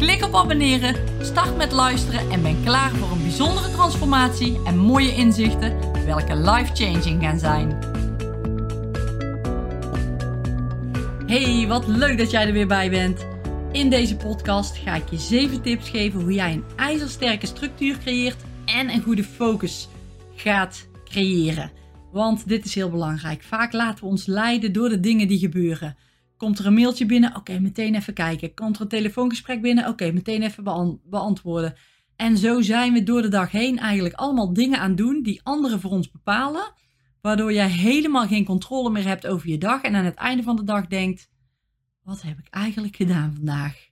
Klik op abonneren, start met luisteren en ben klaar voor een bijzondere transformatie en mooie inzichten, welke life-changing gaan zijn. Hey, wat leuk dat jij er weer bij bent. In deze podcast ga ik je 7 tips geven hoe jij een ijzersterke structuur creëert en een goede focus gaat creëren. Want dit is heel belangrijk. Vaak laten we ons leiden door de dingen die gebeuren. Komt er een mailtje binnen? Oké, meteen even kijken. Komt er een telefoongesprek binnen? Oké, meteen even beantwoorden. En zo zijn we door de dag heen eigenlijk allemaal dingen aan doen die anderen voor ons bepalen. Waardoor jij helemaal geen controle meer hebt over je dag. En aan het einde van de dag denkt: wat heb ik eigenlijk gedaan vandaag?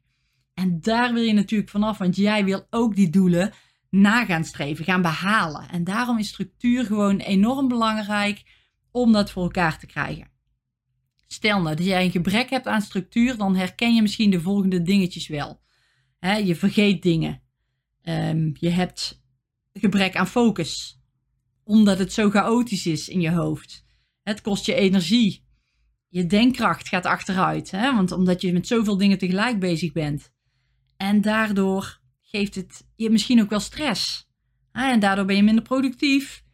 En daar wil je natuurlijk vanaf, want jij wil ook die doelen na gaan streven, gaan behalen. En daarom is structuur gewoon enorm belangrijk om dat voor elkaar te krijgen. Stel nou dat jij een gebrek hebt aan structuur, dan herken je misschien de volgende dingetjes wel. je vergeet dingen. Ehm, je hebt gebrek aan focus, omdat het zo chaotisch is in je hoofd. Het kost je energie. Je denkkracht gaat achteruit, want omdat je met zoveel dingen tegelijk bezig bent. En daardoor geeft het je misschien ook wel stress. En daardoor ben je minder productief,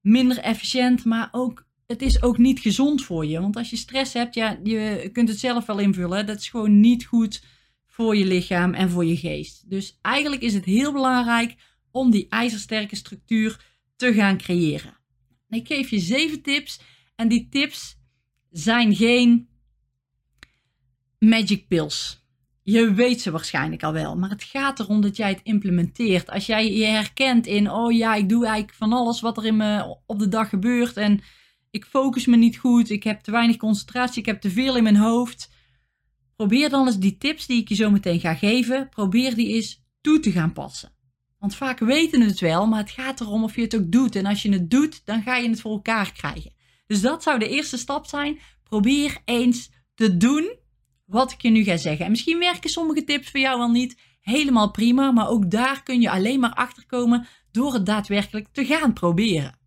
minder efficiënt, maar ook het is ook niet gezond voor je. Want als je stress hebt, ja, je kunt het zelf wel invullen. Dat is gewoon niet goed voor je lichaam en voor je geest. Dus eigenlijk is het heel belangrijk om die ijzersterke structuur te gaan creëren. Ik geef je zeven tips. En die tips zijn geen magic pills. Je weet ze waarschijnlijk al wel, maar het gaat erom dat jij het implementeert. Als jij je herkent in, oh ja, ik doe eigenlijk van alles wat er in me op de dag gebeurt en ik focus me niet goed, ik heb te weinig concentratie, ik heb te veel in mijn hoofd. Probeer dan eens die tips die ik je zo meteen ga geven, probeer die eens toe te gaan passen. Want vaak weten we het wel, maar het gaat erom of je het ook doet. En als je het doet, dan ga je het voor elkaar krijgen. Dus dat zou de eerste stap zijn. Probeer eens te doen wat ik je nu ga zeggen. En misschien werken sommige tips voor jou wel niet. Helemaal prima, maar ook daar kun je alleen maar achter komen door het daadwerkelijk te gaan proberen.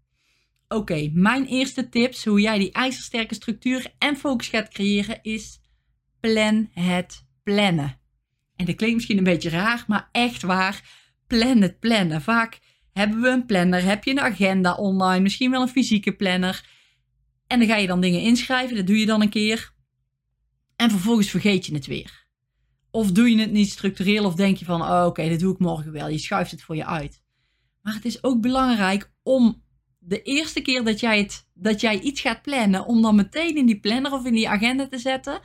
Oké, mijn eerste tips hoe jij die ijzersterke structuur en focus gaat creëren is plan het plannen. En dat klinkt misschien een beetje raar, maar echt waar. Plan het plannen. Vaak hebben we een planner, heb je een agenda online, misschien wel een fysieke planner. En dan ga je dan dingen inschrijven, dat doe je dan een keer. En vervolgens vergeet je het weer. Of doe je het niet structureel of denk je van, oh, oké, dat doe ik morgen wel. Je schuift het voor je uit. Maar het is ook belangrijk om de eerste keer dat jij, het, dat jij iets gaat plannen, om dan meteen in die planner of in die agenda te zetten,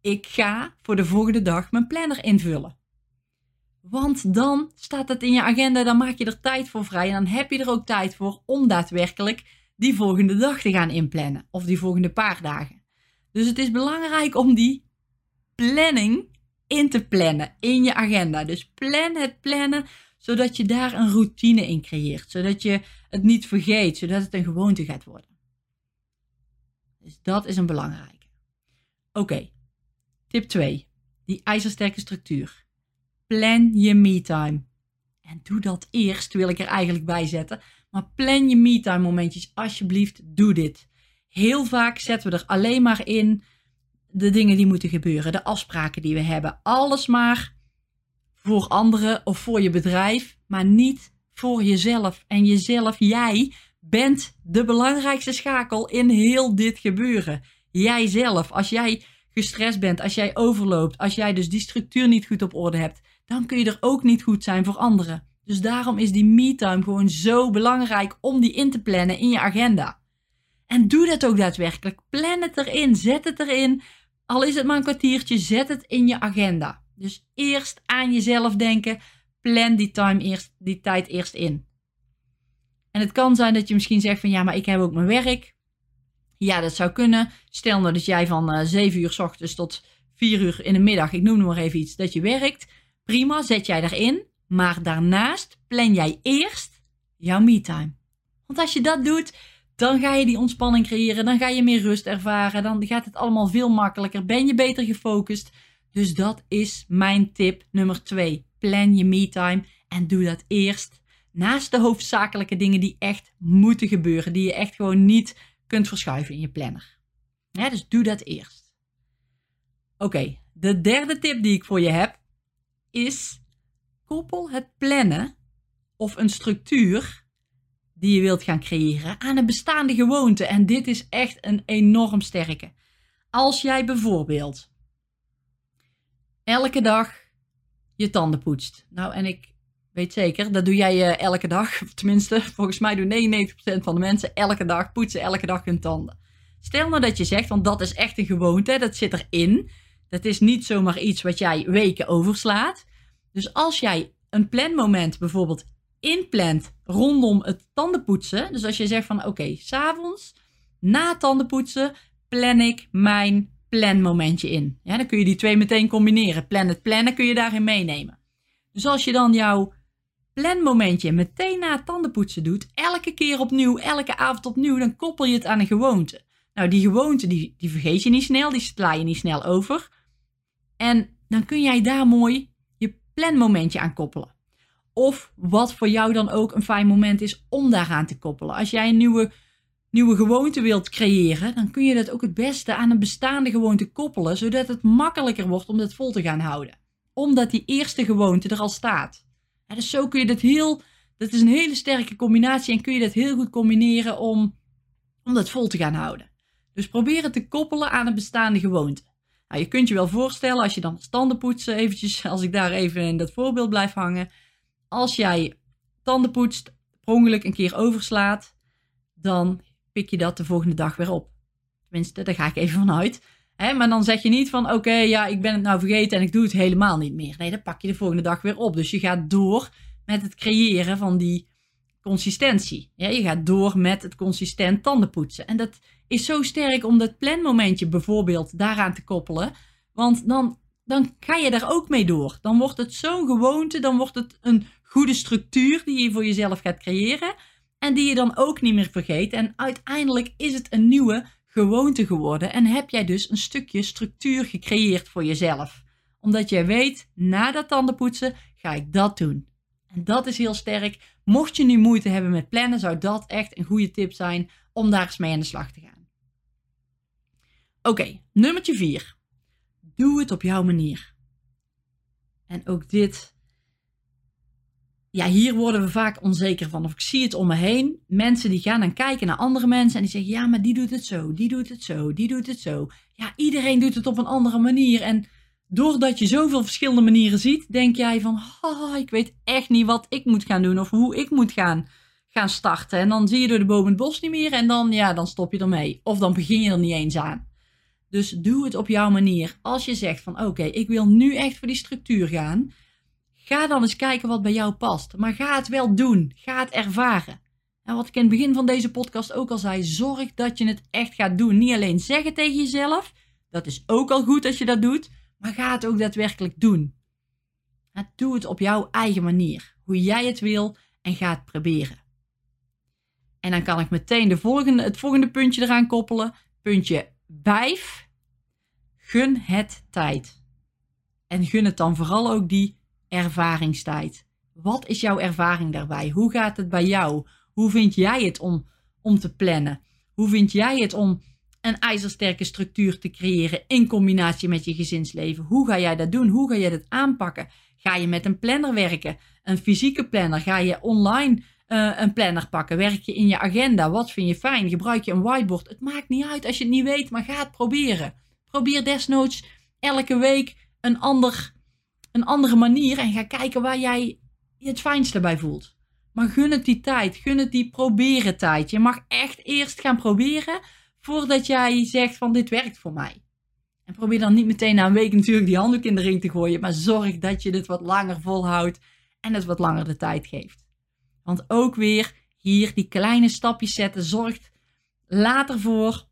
ik ga voor de volgende dag mijn planner invullen. Want dan staat het in je agenda, dan maak je er tijd voor vrij en dan heb je er ook tijd voor om daadwerkelijk die volgende dag te gaan inplannen of die volgende paar dagen. Dus het is belangrijk om die planning in te plannen in je agenda. Dus plan het plannen zodat je daar een routine in creëert, zodat je het niet vergeet, zodat het een gewoonte gaat worden. Dus dat is een belangrijke. Oké, tip 2. Die ijzersterke structuur. Plan je me-time. En doe dat eerst, wil ik er eigenlijk bij zetten. Maar plan je me-time momentjes. Alsjeblieft, doe dit. Heel vaak zetten we er alleen maar in de dingen die moeten gebeuren, de afspraken die we hebben. Alles maar voor anderen of voor je bedrijf, maar niet voor jezelf. En jezelf, jij bent de belangrijkste schakel in heel dit gebeuren. Jijzelf, als jij gestrest bent, als jij overloopt, als jij dus die structuur niet goed op orde hebt, dan kun je er ook niet goed zijn voor anderen. Dus daarom is die me-time gewoon zo belangrijk om die in te plannen in je agenda. En doe dat ook daadwerkelijk. Plan het erin, zet het erin. Al is het maar een kwartiertje, zet het in je agenda. Dus eerst aan jezelf denken. Plan die, time eerst, die tijd eerst in. En het kan zijn dat je misschien zegt van ja, maar ik heb ook mijn werk. Ja, dat zou kunnen. Stel nou dat jij van uh, eh, 7 uur s ochtends tot 4 uur in de middag, ik noem nog maar even iets, dat je werkt. Prima, zet jij daarin. Maar daarnaast plan jij eerst jouw me-time. Want als je dat doet, dan ga je die ontspanning creëren. Dan ga je meer rust ervaren. Dan gaat het allemaal veel makkelijker. Ben je beter gefocust. Dus dat is mijn tip nummer twee. Plan je me-time en doe dat eerst. Naast de hoofdzakelijke dingen die echt moeten gebeuren. Die je echt gewoon niet kunt verschuiven in je planner. Dus doe dat eerst. Oké, de derde tip die ik voor je heb is koppel het plannen of een structuur die je wilt gaan creëren aan een bestaande gewoonte. En dit is echt een enorm sterke. Als jij bijvoorbeeld elke dag je tanden poetst. Nou, en ik weet zeker, dat doe jij uh, elke dag. Tenminste, volgens mij doen 99% van de mensen elke dag poetsen elke dag hun tanden. Stel nou dat je zegt, want dat is echt een gewoonte, dat zit erin. Dat is niet zomaar iets wat jij weken overslaat. Dus als jij een planmoment bijvoorbeeld inplant rondom het tandenpoetsen. Dus als je zegt van oké, okay, s'avonds na tandenpoetsen plan ik mijn planmomentje in. Ja, dan kun je die twee meteen combineren. Plan het plannen kun je daarin meenemen. Dus als je dan jouw planmomentje meteen na het tandenpoetsen doet, elke keer opnieuw, elke avond opnieuw, dan koppel je het aan een gewoonte. Nou, die gewoonte die, die vergeet je niet snel, die sla je niet snel over. En dan kun jij daar mooi je planmomentje aan koppelen. Of wat voor jou dan ook een fijn moment is om daaraan te koppelen. Als jij een nieuwe, nieuwe gewoonte wilt creëren, dan kun je dat ook het beste aan een bestaande gewoonte koppelen, zodat het makkelijker wordt om dat vol te gaan houden. Omdat die eerste gewoonte er al staat. dus zo kun je dat heel, dat is een hele sterke combinatie en kun je dat heel goed combineren om, om dat vol te gaan houden. Dus probeer het te koppelen aan een bestaande gewoonte. Nou, je kunt je wel voorstellen, als je dan standen poetsen, eventjes, als ik daar even in dat voorbeeld blijf hangen. Als jij tanden poetst, per ongeluk een keer overslaat, dan pik je dat de volgende dag weer op. Tenminste, daar ga ik even vanuit. Hè? Maar dan zeg je niet van, oké, ja, ik ben het nou vergeten en ik doe het helemaal niet meer. Nee, dan pak je de volgende dag weer op. Dus je gaat door met het creëren van die consistentie. Je gaat door met het consistent tandenpoetsen. En dat is zo sterk om dat planmomentje bijvoorbeeld daaraan te koppelen. Want dan, dan ga je daar ook mee door. Dan wordt het zo'n gewoonte, dan wordt het een goede structuur die je voor jezelf gaat creëren. En die je dan ook niet meer vergeet. En uiteindelijk is het een nieuwe gewoonte geworden. En heb jij dus een stukje structuur gecreëerd voor jezelf. Omdat jij weet, na dat tandenpoetsen ga ik dat doen. En dat is heel sterk. Mocht je nu moeite hebben met plannen, zou dat echt een goede tip zijn om daar eens mee aan de slag te gaan. Oké, nummertje 4. Doe het op jouw manier. En ook dit. Ja, hier worden we vaak onzeker van. Of ik zie het om me heen. Mensen die gaan dan kijken naar andere mensen en die zeggen: Ja, maar die doet het zo, die doet het zo, die doet het zo. Ja, iedereen doet het op een andere manier. En doordat je zoveel verschillende manieren ziet, denk jij van, oh, ik weet echt niet wat ik moet gaan doen of hoe ik moet gaan, gaan starten. En dan zie je door de boom het bos niet meer en dan, ja, dan stop je ermee. Of dan begin je er niet eens aan. Dus doe het op jouw manier. Als je zegt van, oké, ik wil nu echt voor die structuur gaan, ga dan eens kijken wat bij jou past. Maar ga het wel doen. Ga het ervaren. En wat ik in het begin van deze podcast ook al zei, zorg dat je het echt gaat doen. Niet alleen zeggen tegen jezelf, dat is ook al goed als je dat doet, maar ga het ook daadwerkelijk doen. Doe het op jouw eigen manier, hoe jij het wil en ga het proberen. En dan kan ik meteen de volgende, het volgende puntje eraan koppelen. Puntje 5. Gun het tijd. En gun het dan vooral ook die ervaringstijd. Wat is jouw ervaring daarbij? Hoe gaat het bij jou? Hoe vind jij het om, om te plannen? Hoe vind jij het om een ijzersterke structuur te creëren in combinatie met je gezinsleven. Hoe ga jij dat doen? Hoe ga je dat aanpakken? Ga je met een planner werken? Een fysieke planner? Ga je online uh, een planner pakken? Werk je in je agenda? Wat vind je fijn? Gebruik je een whiteboard? Het maakt niet uit als je het niet weet, maar ga het proberen. Probeer desnoods elke week een, ander, een andere manier en ga kijken waar jij je het fijnste bij voelt. Maar gun het die tijd, gun het die proberen tijd. Je mag echt eerst gaan proberen voordat jij zegt van dit werkt voor mij. En probeer dan niet meteen na een week natuurlijk die handdoek in de ring te gooien, maar zorg dat je dit wat langer volhoudt en het wat langer de tijd geeft. Want ook weer hier die kleine stapjes zetten zorgt later voor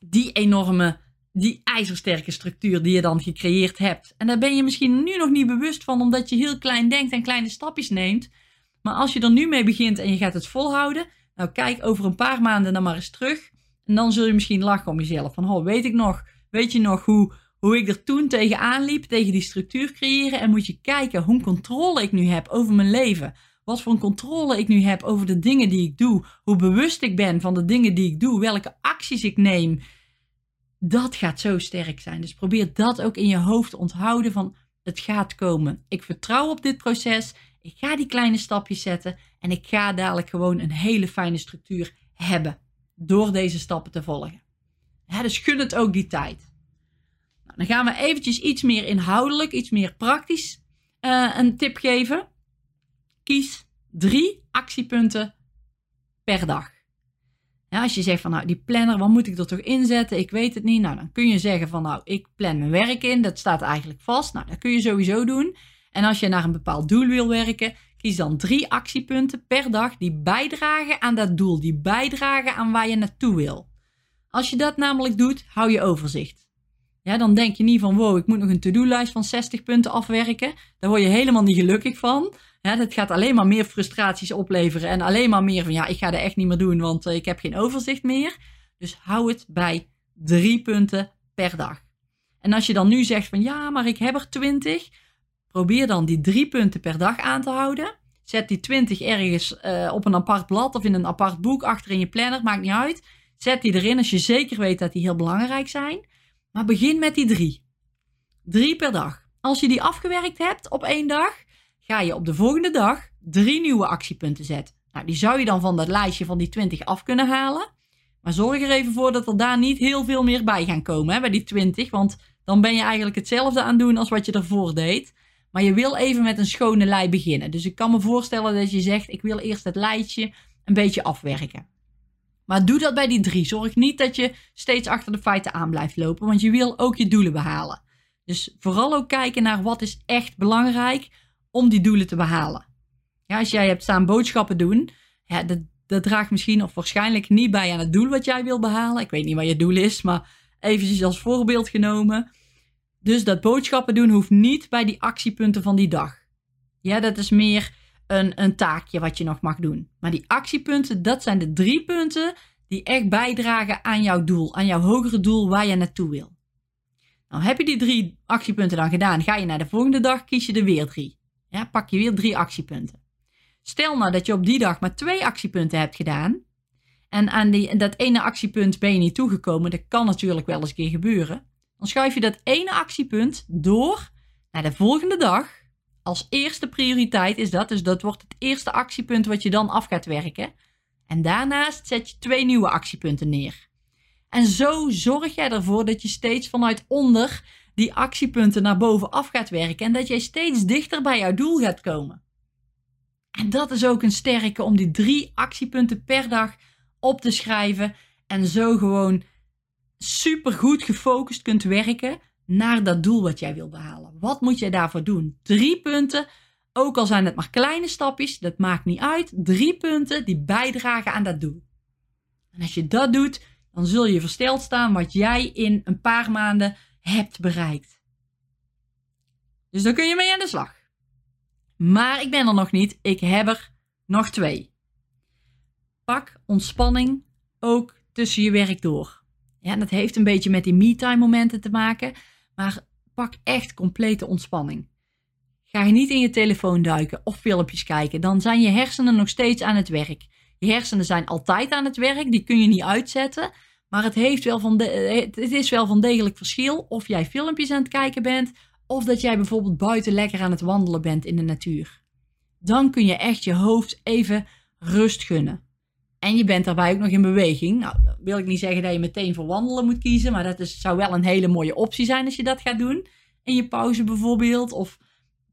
die enorme die ijzersterke structuur die je dan gecreëerd hebt. En daar ben je misschien nu nog niet bewust van, omdat je heel klein denkt en kleine stapjes neemt. Maar als je er nu mee begint en je gaat het volhouden, nou kijk over een paar maanden dan maar eens terug. En dan zul je misschien lachen om jezelf. Van, oh, weet ik nog, weet je nog hoe, hoe ik er toen tegenaan liep, tegen die structuur creëren. En moet je kijken hoe controle ik nu heb over mijn leven. Wat voor controle ik nu heb over de dingen die ik doe. Hoe bewust ik ben van de dingen die ik doe. Welke acties ik neem. Dat gaat zo sterk zijn. Dus probeer dat ook in je hoofd te onthouden van het gaat komen. Ik vertrouw op dit proces. Ik ga die kleine stapjes zetten. En ik ga dadelijk gewoon een hele fijne structuur hebben. Door deze stappen te volgen. dus gun het ook die tijd. Nou, dan gaan we eventjes iets meer inhoudelijk, iets meer praktisch uh, een tip geven. Kies drie actiepunten per dag. Als je zegt van nou die planner, wat moet ik er toch inzetten? Ik weet het niet. Nou, dan kun je zeggen van nou ik plan mijn werk in. Dat staat eigenlijk vast. Nou, dat kun je sowieso doen. En als je naar een bepaald doel wil werken, kies dan drie actiepunten per dag die bijdragen aan dat doel. Die bijdragen aan waar je naartoe wil. Als je dat namelijk doet, hou je overzicht. Ja, dan denk je niet van wow, ik moet nog een to-do-lijst van 60 punten afwerken. Daar word je helemaal niet gelukkig van. Ja, dat gaat alleen maar meer frustraties opleveren en alleen maar meer van ja, ik ga dat echt niet meer doen, want eh, ik heb geen overzicht meer. Dus hou het bij drie punten per dag. En als je dan nu zegt van ja, maar ik heb er 20, probeer dan die drie punten per dag aan te houden. Zet die 20 ergens uh, op een apart blad of in een apart boek achter in je planner, maakt niet uit. Zet die erin als je zeker weet dat die heel belangrijk zijn. Maar begin met die drie. Drie per dag. Als je die afgewerkt hebt op één dag, ga je op de volgende dag drie nieuwe actiepunten zetten. Nou, die zou je dan van dat lijstje van die 20 af kunnen halen. Maar zorg er even voor dat er daar niet heel veel meer bij gaan komen hè, bij die 20. Want dan ben je eigenlijk hetzelfde aan doen als wat je ervoor deed. Maar je wil even met een schone lei beginnen. Dus ik kan me voorstellen dat je zegt: ik wil eerst het lijstje een beetje afwerken. Maar doe dat bij die drie. Zorg niet dat je steeds achter de feiten aan blijft lopen, want je wil ook je doelen behalen. Dus vooral ook kijken naar wat is echt belangrijk om die doelen te behalen. Ja, als jij hebt staan boodschappen doen, ja, dat, dat draagt misschien of waarschijnlijk niet bij aan het doel wat jij wil behalen. Ik weet niet wat je doel is, maar eventjes als voorbeeld genomen. Dus dat boodschappen doen hoeft niet bij die actiepunten van die dag. Ja, dat is meer een, een taakje wat je nog mag doen. Maar die actiepunten, dat zijn de drie punten die echt bijdragen aan jouw doel, aan jouw hogere doel waar je naartoe wil. Nou, heb je die drie actiepunten dan gedaan, ga je naar de volgende dag, kies je er weer drie. Pak je weer drie actiepunten. Stel nou dat je op die dag maar twee actiepunten hebt gedaan. En aan die, dat ene actiepunt ben je niet toegekomen. Dat kan natuurlijk wel eens een keer gebeuren. Dan schuif je dat ene actiepunt door naar de volgende dag. Als eerste prioriteit is dat. Dus dat wordt het eerste actiepunt wat je dan af gaat werken. En daarnaast zet je twee nieuwe actiepunten neer. En zo zorg jij ervoor dat je steeds vanuit onder die actiepunten naar boven af gaat werken en dat jij steeds dichter bij jouw doel gaat komen. En dat is ook een sterke om die drie actiepunten per dag op te schrijven en zo gewoon super goed gefocust kunt werken naar dat doel wat jij wil behalen. Wat moet jij daarvoor doen? Drie punten, ook al zijn het maar kleine stapjes, dat maakt niet uit. Drie punten die bijdragen aan dat doel. En als je dat doet, dan zul je versteld staan wat jij in een paar maanden hebt bereikt. Dus daar kun je mee aan de slag. Maar ik ben er nog niet. Ik heb er nog twee. Pak ontspanning ook tussen je werk door. Ja, dat heeft een beetje met die me-time momenten te maken. Maar pak echt complete ontspanning. Ga je niet in je telefoon duiken of filmpjes kijken. Dan zijn je hersenen nog steeds aan het werk. Je hersenen zijn altijd aan het werk. Die kun je niet uitzetten. Maar het, heeft wel van het is wel van degelijk verschil of jij filmpjes aan het kijken bent of dat jij bijvoorbeeld buiten lekker aan het wandelen bent in de natuur. Dan kun je echt je hoofd even rust gunnen. En je bent daarbij ook nog in beweging. Nou, wil ik niet zeggen dat je meteen voor wandelen moet kiezen, maar dat is, zou wel een hele mooie optie zijn als je dat gaat doen. In je pauze bijvoorbeeld, of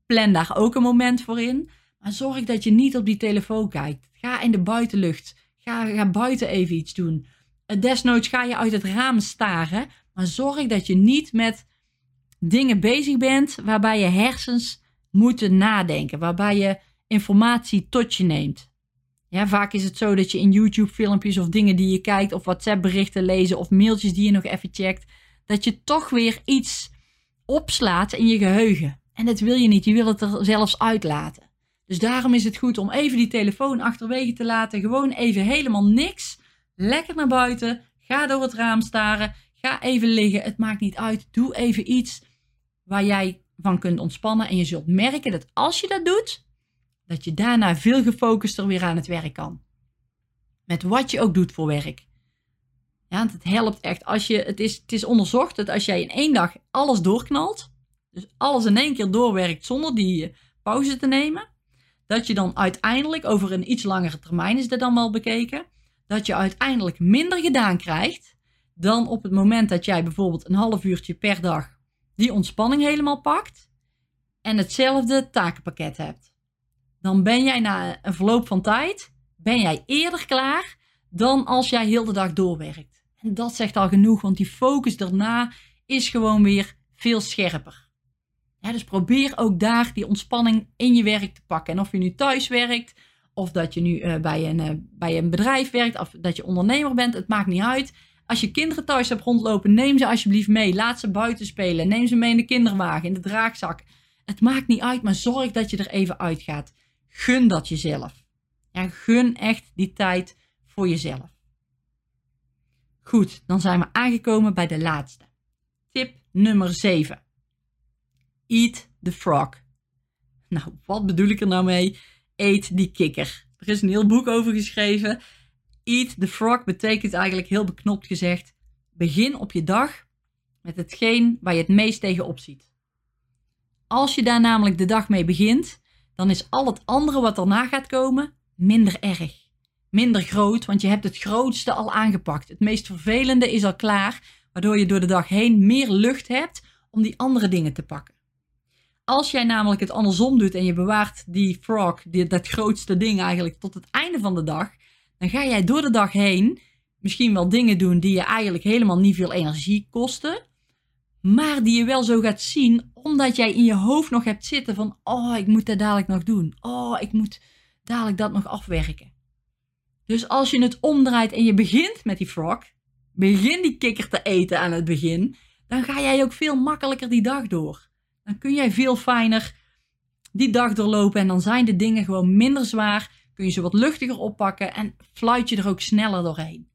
plan daar ook een moment voor in. Maar zorg dat je niet op die telefoon kijkt. Ga in de buitenlucht. Ga, ga buiten even iets doen. Desnoods ga je uit het raam staren, maar zorg dat je niet met dingen bezig bent waarbij je hersens moeten nadenken, waarbij je informatie tot je neemt. Ja, vaak is het zo dat je in YouTube filmpjes of dingen die je kijkt of WhatsApp berichten lezen of mailtjes die je nog even checkt, dat je toch weer iets opslaat in je geheugen. En dat wil je niet, je wil het er zelfs uitlaten. Dus daarom is het goed om even die telefoon achterwege te laten. Gewoon even helemaal niks. Lekker naar buiten. Ga door het raam staren. Ga even liggen. Het maakt niet uit. Doe even iets waar jij van kunt ontspannen. En je zult merken dat als je dat doet, dat je daarna veel gefocuster weer aan het werk kan. Met wat je ook doet voor werk. Ja, het helpt echt. Als je, het, is, het is onderzocht dat als jij in één dag alles doorknalt, dus alles in één keer doorwerkt zonder die pauze te nemen, dat je dan uiteindelijk over een iets langere termijn is dat dan wel bekeken, dat je uiteindelijk minder gedaan krijgt dan op het moment dat jij bijvoorbeeld een half uurtje per dag die ontspanning helemaal pakt en hetzelfde takenpakket hebt. Dan ben jij na een verloop van tijd, ben jij eerder klaar dan als jij heel de dag doorwerkt. En dat zegt al genoeg, want die focus daarna is gewoon weer veel scherper. Dus probeer ook daar die ontspanning in je werk te pakken. En of je nu thuis werkt, of dat je nu uh, bij, een, uh, bij een bedrijf werkt, of dat je ondernemer bent, het maakt niet uit. Als je kinderen thuis hebt rondlopen, neem ze alsjeblieft mee. Laat ze buiten spelen. Neem ze mee in de kinderwagen, in de draagzak. Het maakt niet uit, maar zorg dat je er even uitgaat. Gun dat jezelf. Ja, gun echt die tijd voor jezelf. Goed, dan zijn we aangekomen bij de laatste. Tip nummer 7. Eat the frog. Nou, wat bedoel ik er nou mee? Eet die kikker. Er is een heel boek over geschreven. Eat the frog betekent eigenlijk heel beknopt gezegd: begin op je dag met hetgeen waar je het meest tegenop ziet. Als je daar namelijk de dag mee begint, dan is al het andere wat daarna gaat komen minder erg. Minder groot, want je hebt het grootste al aangepakt. Het meest vervelende is al klaar, waardoor je door de dag heen meer lucht hebt om die andere dingen te pakken. Als jij namelijk het andersom doet en je bewaart die frog, dat grootste ding eigenlijk, tot het einde van de dag, dan ga jij door de dag heen misschien wel dingen doen die je eigenlijk helemaal niet veel energie kosten, maar die je wel zo gaat zien, omdat jij in je hoofd nog hebt zitten van, oh, ik moet dat dadelijk nog doen. Oh, ik moet dadelijk dat nog afwerken. Dus als je het omdraait en je begint met die frog, begin die kikker te eten aan het begin, dan ga jij ook veel makkelijker die dag door. Dan kun jij veel fijner die dag doorlopen en dan zijn de dingen gewoon minder zwaar. Kun je ze wat luchtiger oppakken en fluit je er ook sneller doorheen.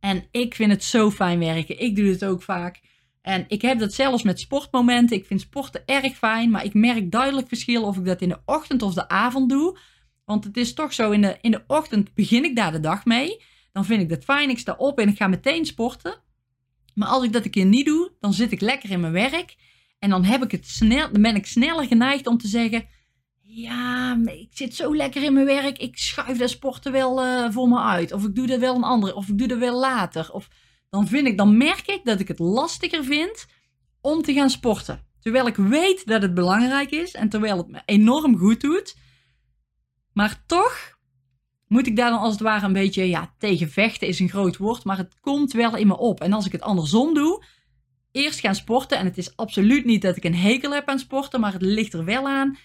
En ik vind het zo fijn werken. Ik doe het ook vaak. En ik heb dat zelfs met sportmomenten. Ik vind sporten erg fijn, maar ik merk duidelijk verschil of ik dat in de ochtend of de avond doe. Want het is toch zo, in de, in de ochtend begin ik daar de dag mee. Dan vind ik dat fijn. Ik sta op en ik ga meteen sporten. Maar als ik dat een keer niet doe, dan zit ik lekker in mijn werk. En dan, heb ik het snel, ben ik sneller geneigd om te zeggen: Ja, ik zit zo lekker in mijn werk. Ik schuif dat sporten wel uh, voor me uit. Of ik doe dat wel een andere. Of ik doe dat wel later. Of dan, vind ik, dan merk ik dat ik het lastiger vind om te gaan sporten. Terwijl ik weet dat het belangrijk is en terwijl het me enorm goed doet. Maar toch moet ik daar dan als het ware een beetje ja, tegen vechten, is een groot woord, maar het komt wel in me op. En als ik het andersom doe, eerst gaan sporten. En het is absoluut niet dat ik een hekel heb aan sporten, maar het ligt er wel aan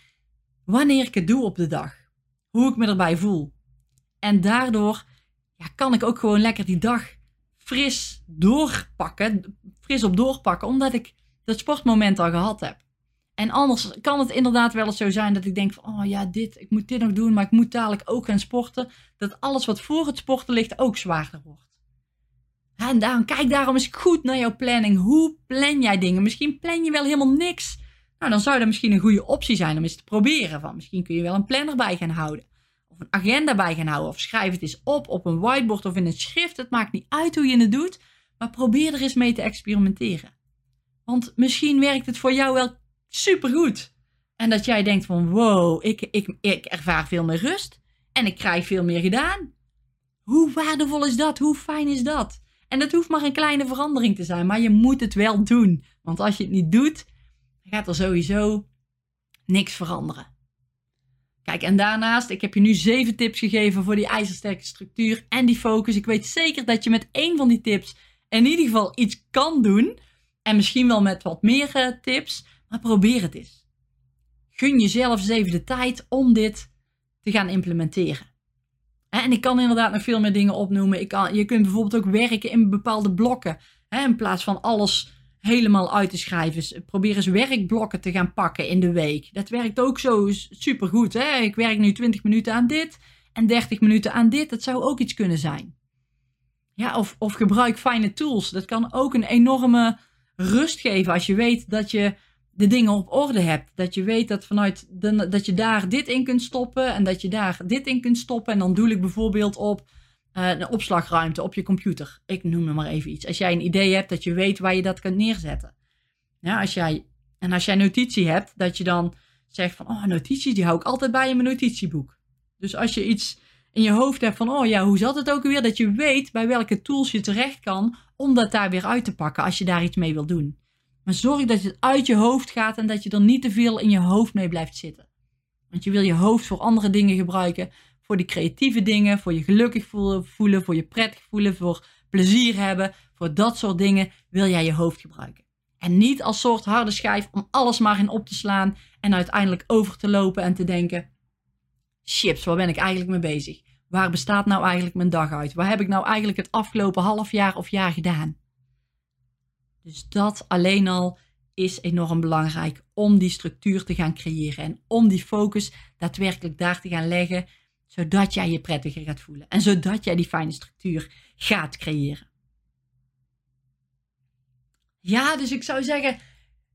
wanneer ik het doe op de dag. Hoe ik me erbij voel. En daardoor ja, kan ik ook gewoon lekker die dag fris doorpakken, fris op doorpakken, omdat ik dat sportmoment al gehad heb. En anders kan het inderdaad wel eens zo zijn dat ik denk van, oh ja, dit, ik moet dit nog doen, maar ik moet dadelijk ook gaan sporten. Dat alles wat voor het sporten ligt ook zwaarder wordt. En daarom, kijk daarom eens goed naar jouw planning. Hoe plan jij dingen? Misschien plan je wel helemaal niks. Nou, dan zou dat misschien een goede optie zijn om eens te proberen. Van, misschien kun je wel een planner bij gaan houden. Of een agenda bij gaan houden. Of schrijf het eens op op een whiteboard of in een schrift. Het maakt niet uit hoe je het doet. Maar probeer er eens mee te experimenteren. Want misschien werkt het voor jou wel supergoed. En dat jij denkt van wow, ik, ik, ik ervaar veel meer rust. En ik krijg veel meer gedaan. Hoe waardevol is dat? Hoe fijn is dat? En dat hoeft maar een kleine verandering te zijn, maar je moet het wel doen. Want als je het niet doet, gaat er sowieso niks veranderen. Kijk, en daarnaast, ik heb je nu zeven tips gegeven voor die ijzersterke structuur en die focus. Ik weet zeker dat je met één van die tips in ieder geval iets kan doen. En misschien wel met wat meer eh, tips, maar probeer het eens. Gun jezelf even de tijd om dit te gaan implementeren. En ik kan inderdaad nog veel meer dingen opnoemen. Ik kan, je kunt bijvoorbeeld ook werken in bepaalde blokken. Hè, in plaats van alles helemaal uit te schrijven. Probeer eens werkblokken te gaan pakken in de week. Dat werkt ook zo supergoed. Ik werk nu 20 minuten aan dit en 30 minuten aan dit. Dat zou ook iets kunnen zijn. Ja, of, of gebruik fijne tools. Dat kan ook een enorme rust geven als je weet dat je de dingen op orde hebt. Dat je weet dat vanuit de, dat je daar dit in kunt stoppen en dat je daar dit in kunt stoppen. En dan doe ik bijvoorbeeld op uh, een opslagruimte op je computer. Ik noem er maar even iets. Als jij een idee hebt dat je weet waar je dat kunt neerzetten. Ja, als jij, en als jij notitie hebt, dat je dan zegt van, oh, notities, die hou ik altijd bij in mijn notitieboek. Dus als je iets in je hoofd hebt van, oh ja, hoe zat het ook weer? Dat je weet bij welke tools je terecht kan om dat daar weer uit te pakken als je daar iets mee wil doen. Maar zorg dat het uit je hoofd gaat en dat je er niet te veel in je hoofd mee blijft zitten. Want je wil je hoofd voor andere dingen gebruiken, voor die creatieve dingen, voor je gelukkig voelen, voor je prettig voelen, voor plezier hebben, voor dat soort dingen wil jij je hoofd gebruiken. En niet als soort harde schijf om alles maar in op te slaan en uiteindelijk over te lopen en te denken: chips, waar ben ik eigenlijk mee bezig? Waar bestaat nou eigenlijk mijn dag uit? Waar heb ik nou eigenlijk het afgelopen half jaar of jaar gedaan? Dus dat alleen al is enorm belangrijk om die structuur te gaan creëren en om die focus daadwerkelijk daar te gaan leggen, zodat jij je prettiger gaat voelen en zodat jij die fijne structuur gaat creëren. Ja, dus ik zou zeggen,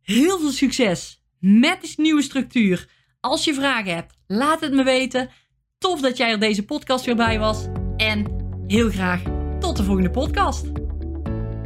heel veel succes met die nieuwe structuur. Als je vragen hebt, laat het me weten. Tof dat jij er deze podcast weer bij was. En heel graag tot de volgende podcast.